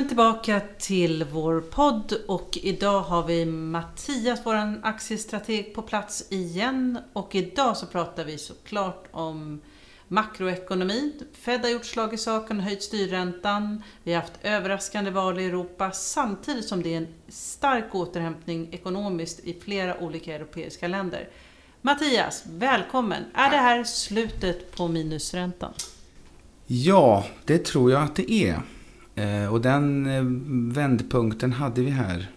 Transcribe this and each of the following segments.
Välkommen tillbaka till vår podd och idag har vi Mattias, vår aktiestrateg, på plats igen. Och idag så pratar vi såklart om makroekonomi. Fed har gjort slag i saken och höjt styrräntan. Vi har haft överraskande val i Europa samtidigt som det är en stark återhämtning ekonomiskt i flera olika europeiska länder. Mattias, välkommen! Är det här slutet på minusräntan? Ja, det tror jag att det är. Eh, och den eh, vändpunkten hade vi här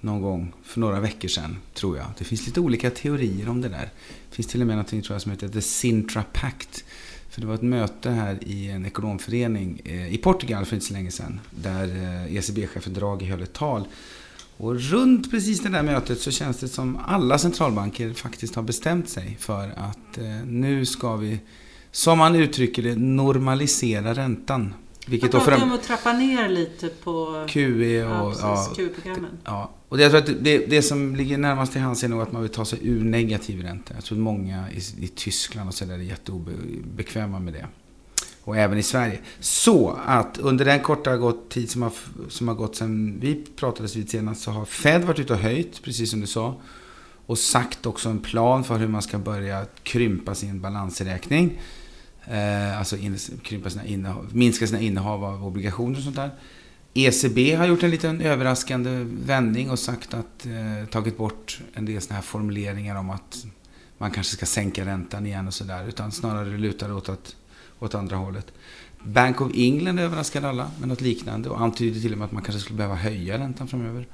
någon gång för några veckor sedan, tror jag. Det finns lite olika teorier om det där. Det finns till och med något tror jag, som heter The Sintra Pact. För det var ett möte här i en ekonomförening eh, i Portugal för inte så länge sedan. Där ECB-chefen Draghi höll ett tal. Och runt precis det där mötet så känns det som alla centralbanker faktiskt har bestämt sig för att nu ska vi, som man uttrycker det, normalisera räntan. Vilket Man pratar om att trappa ner lite på QE och ja, ja, QE-programmen. Ja. Och jag tror att det, det som ligger närmast till hands är nog att man vill ta sig ur negativ ränta. Jag tror att många i, i Tyskland och så där är jätteobekväma med det. Och även i Sverige. Så att under den korta tid som har, som har gått sedan vi pratades vid senast så har Fed varit ute och höjt, precis som du sa. Och sagt också en plan för hur man ska börja krympa sin balansräkning. Eh, alltså in, krympa sina innehav, minska sina innehav av obligationer och sånt där. ECB har gjort en liten överraskande vändning och sagt att, eh, tagit bort en del såna här formuleringar om att man kanske ska sänka räntan igen och sådär. Utan snarare lutar åt, att, åt andra hållet. Bank of England överraskade alla med något liknande och antydde till och med att man kanske skulle behöva höja räntan framöver.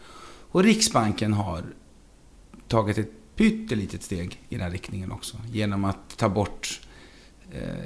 Och Riksbanken har tagit ett pyttelitet steg i den riktningen också. Genom att ta bort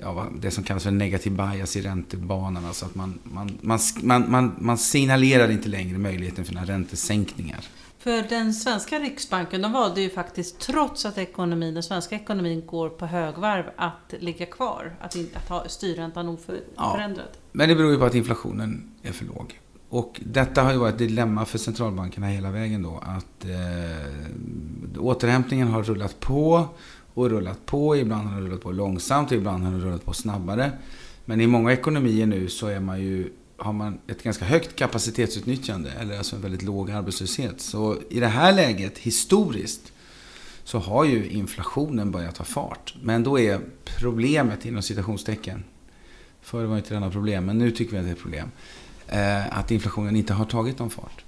ja, det som kallas för negativ bias i räntebanan. Alltså att man, man, man, man, man, man signalerar inte längre möjligheten för några räntesänkningar. För den svenska Riksbanken, de valde ju faktiskt, trots att ekonomin, den svenska ekonomin går på högvarv, att ligga kvar. Att, att ha styrräntan oförändrad. Ja, men det beror ju på att inflationen är för låg. Och detta har ju varit ett dilemma för centralbankerna hela vägen då. Att eh, återhämtningen har rullat på och rullat på. Ibland har den rullat på långsamt och ibland har den rullat på snabbare. Men i många ekonomier nu så är man ju, har man ett ganska högt kapacitetsutnyttjande, eller alltså en väldigt låg arbetslöshet. Så i det här läget, historiskt, så har ju inflationen börjat ta fart. Men då är problemet, inom citationstecken, förr var det inte denna problem, men nu tycker vi att det är ett problem, eh, att inflationen inte har tagit någon fart.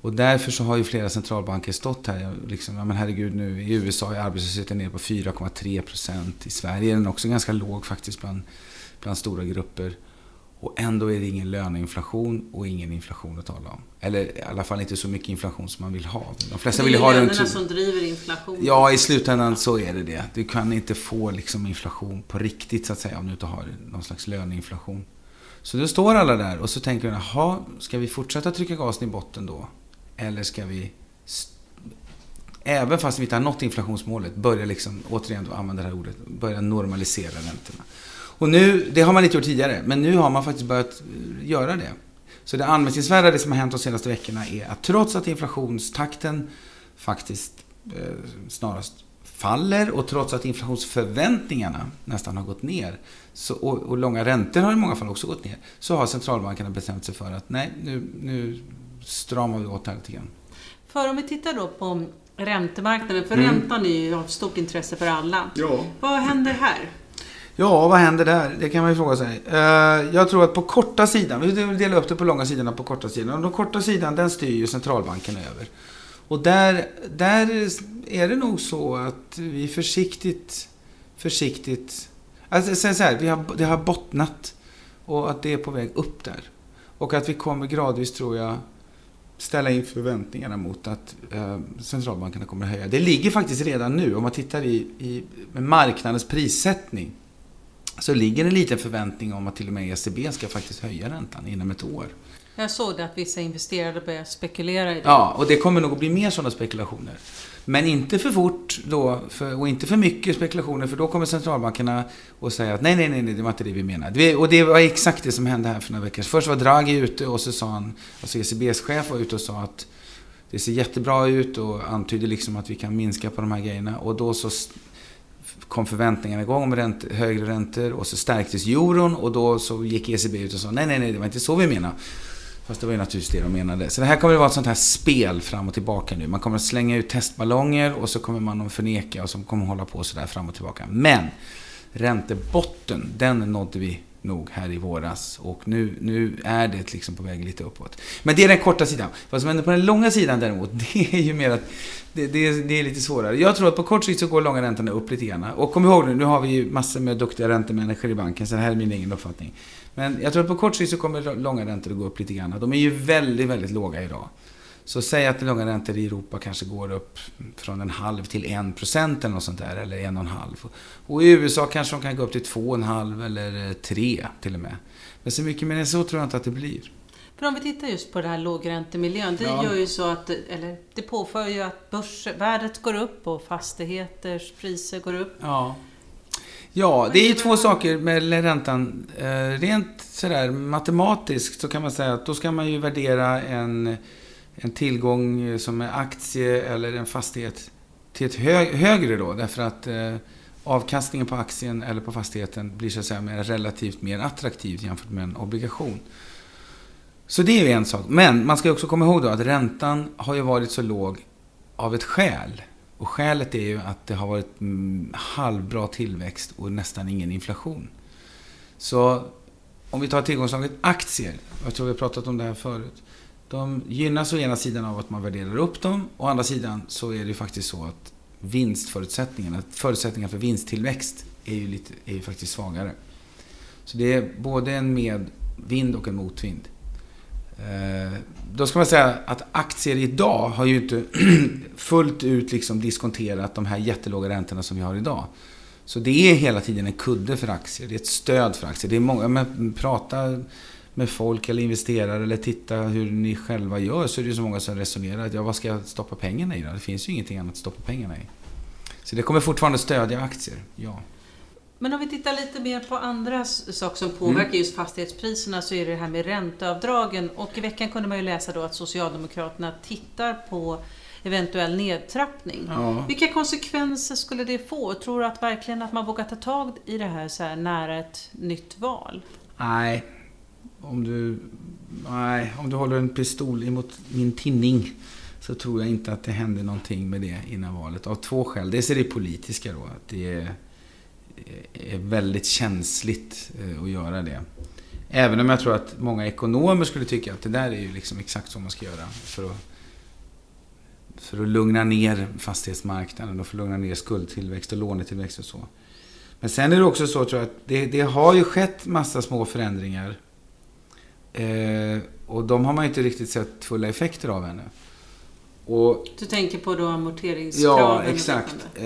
Och därför så har ju flera centralbanker stått här. Liksom, ja men herregud nu i USA är arbetslösheten nere på 4,3 procent. I Sverige är den också ganska låg faktiskt bland, bland stora grupper. Och ändå är det ingen löneinflation och ingen inflation att tala om. Eller i alla fall inte så mycket inflation som man vill ha. De flesta vill ha det är lönerna som driver inflation. Ja, i slutändan så är det det. Du kan inte få liksom inflation på riktigt så att säga om du inte har någon slags löneinflation. Så då står alla där och så tänker de, jaha, ska vi fortsätta trycka gasen i botten då? Eller ska vi, även fast vi inte har nått inflationsmålet, börja liksom, återigen då använda det här ordet, börja normalisera räntorna. Och nu, det har man inte gjort tidigare, men nu har man faktiskt börjat eh, göra det. Så det anmärkningsvärda, det som har hänt de senaste veckorna, är att trots att inflationstakten faktiskt eh, snarast faller och trots att inflationsförväntningarna nästan har gått ner så, och, och, långa räntor har i många fall också gått ner så har centralbankerna bestämt sig för att nej, nu, nu stramar vi åt här lite grann. För om vi tittar då på räntemarknaden, för mm. räntan är ju av stort intresse för alla. Ja. Vad händer här? Ja, vad händer där? Det kan man ju fråga sig. Eh, jag tror att på korta sidan, vi delar upp det på långa sidan och på korta sidan. Och den korta sidan, den styr ju centralbanken över. Och där, där är det nog så att vi försiktigt, försiktigt... Alltså, så här, vi har, det har bottnat och att det är på väg upp där. Och att vi kommer gradvis, tror jag, ställa in förväntningarna mot att eh, centralbankerna kommer att höja. Det ligger faktiskt redan nu, om man tittar i, i marknadens prissättning, så ligger en liten förväntning om att till och med ECB ska faktiskt höja räntan inom ett år. Jag såg det att vissa investerare började spekulera i det. Ja, och det kommer nog att bli mer sådana spekulationer. Men inte för fort då, för, och inte för mycket spekulationer, för då kommer centralbankerna att säga att nej, nej, nej, det var inte det vi menade. Och det var exakt det som hände här för några veckor Först var Draghi ute och så sa han, alltså ECBs chef var ute och sa att det ser jättebra ut och antydde liksom att vi kan minska på de här grejerna. Och då så kom förväntningarna igång om ränt, högre räntor och så stärktes euron och då så gick ECB ut och sa nej, nej, nej, det var inte så vi menade. Fast det var ju naturligtvis det de menade. Så det här kommer att vara ett sånt här spel fram och tillbaka nu. Man kommer att slänga ut testballonger och så kommer man att förneka och så kommer man hålla på sådär fram och tillbaka. Men räntebotten, den nådde vi nog här i våras. Och nu, nu är det liksom på väg lite uppåt. Men det är den korta sidan. Vad som händer på den långa sidan däremot, det är ju mer att det, det, det, är lite svårare. Jag tror att på kort sikt så går långa räntorna upp lite grann. Och kom ihåg nu, nu har vi ju massor med duktiga räntemänniskor i banken, så det här är min egen uppfattning. Men jag tror att på kort sikt så kommer långa räntor att gå upp lite grann. De är ju väldigt, väldigt låga idag. Så säg att långa räntor i Europa kanske går upp från en halv till en procent eller något sånt där, eller en och en halv. Och i USA kanske de kan gå upp till två och en halv eller tre till och med. Men så mycket mer än så tror jag inte att det blir. För om vi tittar just på det här lågräntemiljön, det ja. gör ju så att, eller det påför ju att börsvärdet går upp och fastigheters priser går upp. Ja. Ja, det är ju två saker med räntan. Eh, rent sådär matematiskt så kan man säga att då ska man ju värdera en, en tillgång som är aktie eller en fastighet till ett hög, högre då. Därför att eh, avkastningen på aktien eller på fastigheten blir så att säga mer, relativt mer attraktivt jämfört med en obligation. Så det är ju en sak. Men man ska också komma ihåg då att räntan har ju varit så låg av ett skäl. Och skälet är ju att det har varit mm, halvbra tillväxt och nästan ingen inflation. Så om vi tar tillgångslaget aktier, jag tror vi har pratat om det här förut. De gynnas å ena sidan av att man värderar upp dem, å andra sidan så är det ju faktiskt så att vinstförutsättningarna, förutsättningarna för vinsttillväxt är ju, lite, är ju faktiskt svagare. Så det är både en medvind och en motvind. Eh, då ska man säga att aktier idag har ju inte fullt ut liksom diskonterat de här jättelåga räntorna som vi har idag. Så det är hela tiden en kudde för aktier. Det är ett stöd för aktier. Det är många, men prata med folk eller investerare eller titta hur ni själva gör så är det ju så många som resonerar att ja, vad ska jag stoppa pengarna i då? Det finns ju ingenting annat att stoppa pengarna i. Så det kommer fortfarande stödja aktier, ja. Men om vi tittar lite mer på andra saker som påverkar mm. just fastighetspriserna så är det det här med ränteavdragen. Och i veckan kunde man ju läsa då att Socialdemokraterna tittar på eventuell nedtrappning. Ja. Vilka konsekvenser skulle det få? Tror du att verkligen att man vågar ta tag i det här så här nära ett nytt val? Nej, om du, nej, om du håller en pistol emot min tinning så tror jag inte att det händer någonting med det innan valet. Av två skäl. Dels är det politiska då. Att det är är väldigt känsligt eh, att göra det. Även om jag tror att många ekonomer skulle tycka att det där är ju liksom exakt så man ska göra för att, för att lugna ner fastighetsmarknaden och för att lugna ner skuldtillväxt och lånetillväxt och så. Men sen är det också så tror jag att det, det har ju skett massa små förändringar. Eh, och de har man ju inte riktigt sett fulla effekter av ännu. Och, du tänker på då amorteringskraven? Ja, exakt. Eh,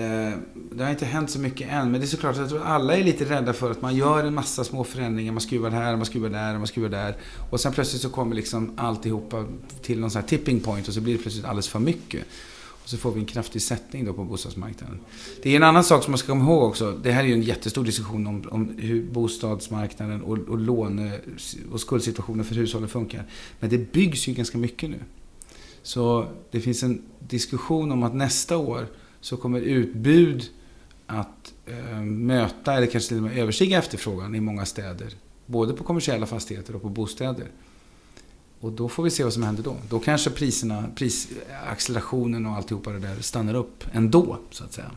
det har inte hänt så mycket än. Men det är såklart, att alla är lite rädda för att man gör en massa små förändringar. Man skruvar här, man skruvar där, man skruvar där. Och sen plötsligt så kommer liksom alltihopa till någon sån här tipping point och så blir det plötsligt alldeles för mycket. Och så får vi en kraftig sättning då på bostadsmarknaden. Det är en annan sak som man ska komma ihåg också. Det här är ju en jättestor diskussion om, om hur bostadsmarknaden och, och låne och skuldsituationen för hushållen funkar. Men det byggs ju ganska mycket nu. Så det finns en diskussion om att nästa år så kommer utbud att eh, möta eller kanske till och med överstiga efterfrågan i många städer. Både på kommersiella fastigheter och på bostäder. Och då får vi se vad som händer då. Då kanske priserna, prisaccelerationen och alltihopa det där stannar upp ändå, så att säga.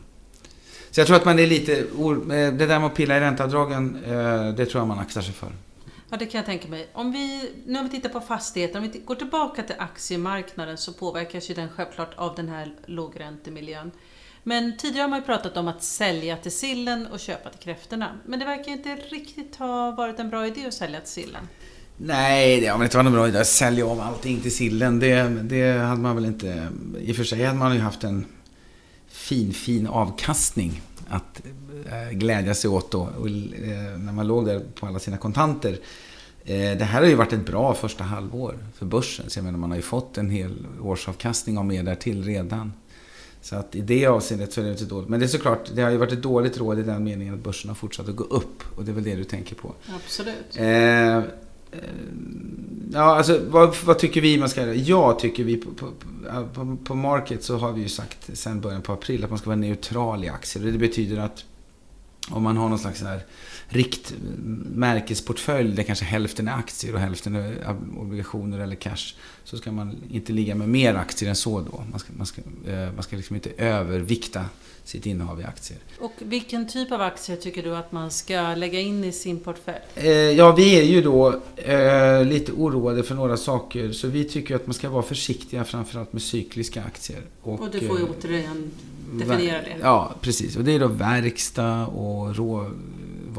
Så jag tror att man är lite... Eh, det där med att pilla i ränteavdragen, eh, det tror jag man aktar sig för. Ja, det kan jag tänka mig. Om vi, nu om vi tittar på fastigheter, om vi går tillbaka till aktiemarknaden så påverkas ju den självklart av den här lågräntemiljön. Men tidigare har man ju pratat om att sälja till sillen och köpa till kräftorna. Men det verkar inte riktigt ha varit en bra idé att sälja till sillen. Nej, det har väl inte varit någon bra idé att sälja av allting till sillen. Det, det hade man väl inte... I och för sig hade man ju haft en fin, fin avkastning att eh, glädja sig åt då, och, eh, när man låg där på alla sina kontanter. Eh, det här har ju varit ett bra första halvår för börsen. Så jag menar, man har ju fått en hel årsavkastning och mer därtill redan. Så att i det avseendet så är det inte dåligt. Men det är såklart, det har ju varit ett dåligt råd i den meningen att börsen har fortsatt att gå upp. Och det är väl det du tänker på. Absolut. Eh, ja, alltså vad, vad, tycker vi man ska göra? Jag tycker vi på, på, på, på, Market så har vi ju sagt sen början på april att man ska vara neutral i aktier. Det betyder att om man har någon slags så här riktmärkesportfölj där kanske hälften är aktier och hälften är obligationer eller cash. Så ska man inte ligga med mer aktier än så då. Man ska, man ska, eh, man ska liksom inte övervikta sitt innehav i aktier. Och vilken typ av aktier tycker du att man ska lägga in i sin portfölj? Eh, ja, vi är ju då eh, lite oroade för några saker. Så vi tycker att man ska vara försiktiga framförallt med cykliska aktier. Och, och du får ju eh, återigen definiera det. Ja, precis. Och det är då verkstad och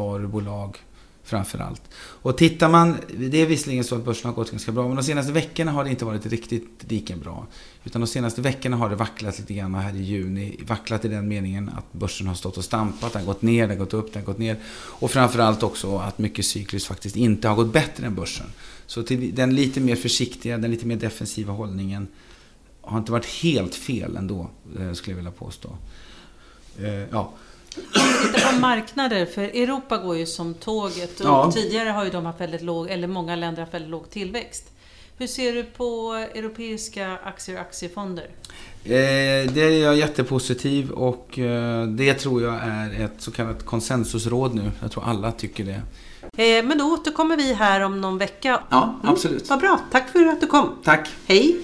mjukvarubolag framför allt. Och tittar man, det är visserligen så att börsen har gått ganska bra, men de senaste veckorna har det inte varit riktigt lika bra. Utan de senaste veckorna har det vacklat lite grann här i juni. Vacklat i den meningen att börsen har stått och stampat, den har gått ner, den har gått upp, den har gått ner. Och framförallt också att mycket cykliskt faktiskt inte har gått bättre än börsen. Så till den lite mer försiktiga, den lite mer defensiva hållningen har inte varit helt fel ändå, eh, skulle jag vilja påstå. Eh, ja. Om vi tittar på marknader, för Europa går ju som tåget och ja. tidigare har ju de haft väldigt låg, eller många länder haft väldigt låg tillväxt. Hur ser du på europeiska aktier och aktiefonder? Eh, det är jag jättepositiv och eh, det tror jag är ett så kallat konsensusråd nu. Jag tror alla tycker det. Eh, men då återkommer vi här om någon vecka. Ja, absolut. Mm, vad bra. Tack för att du kom. Tack. Hej.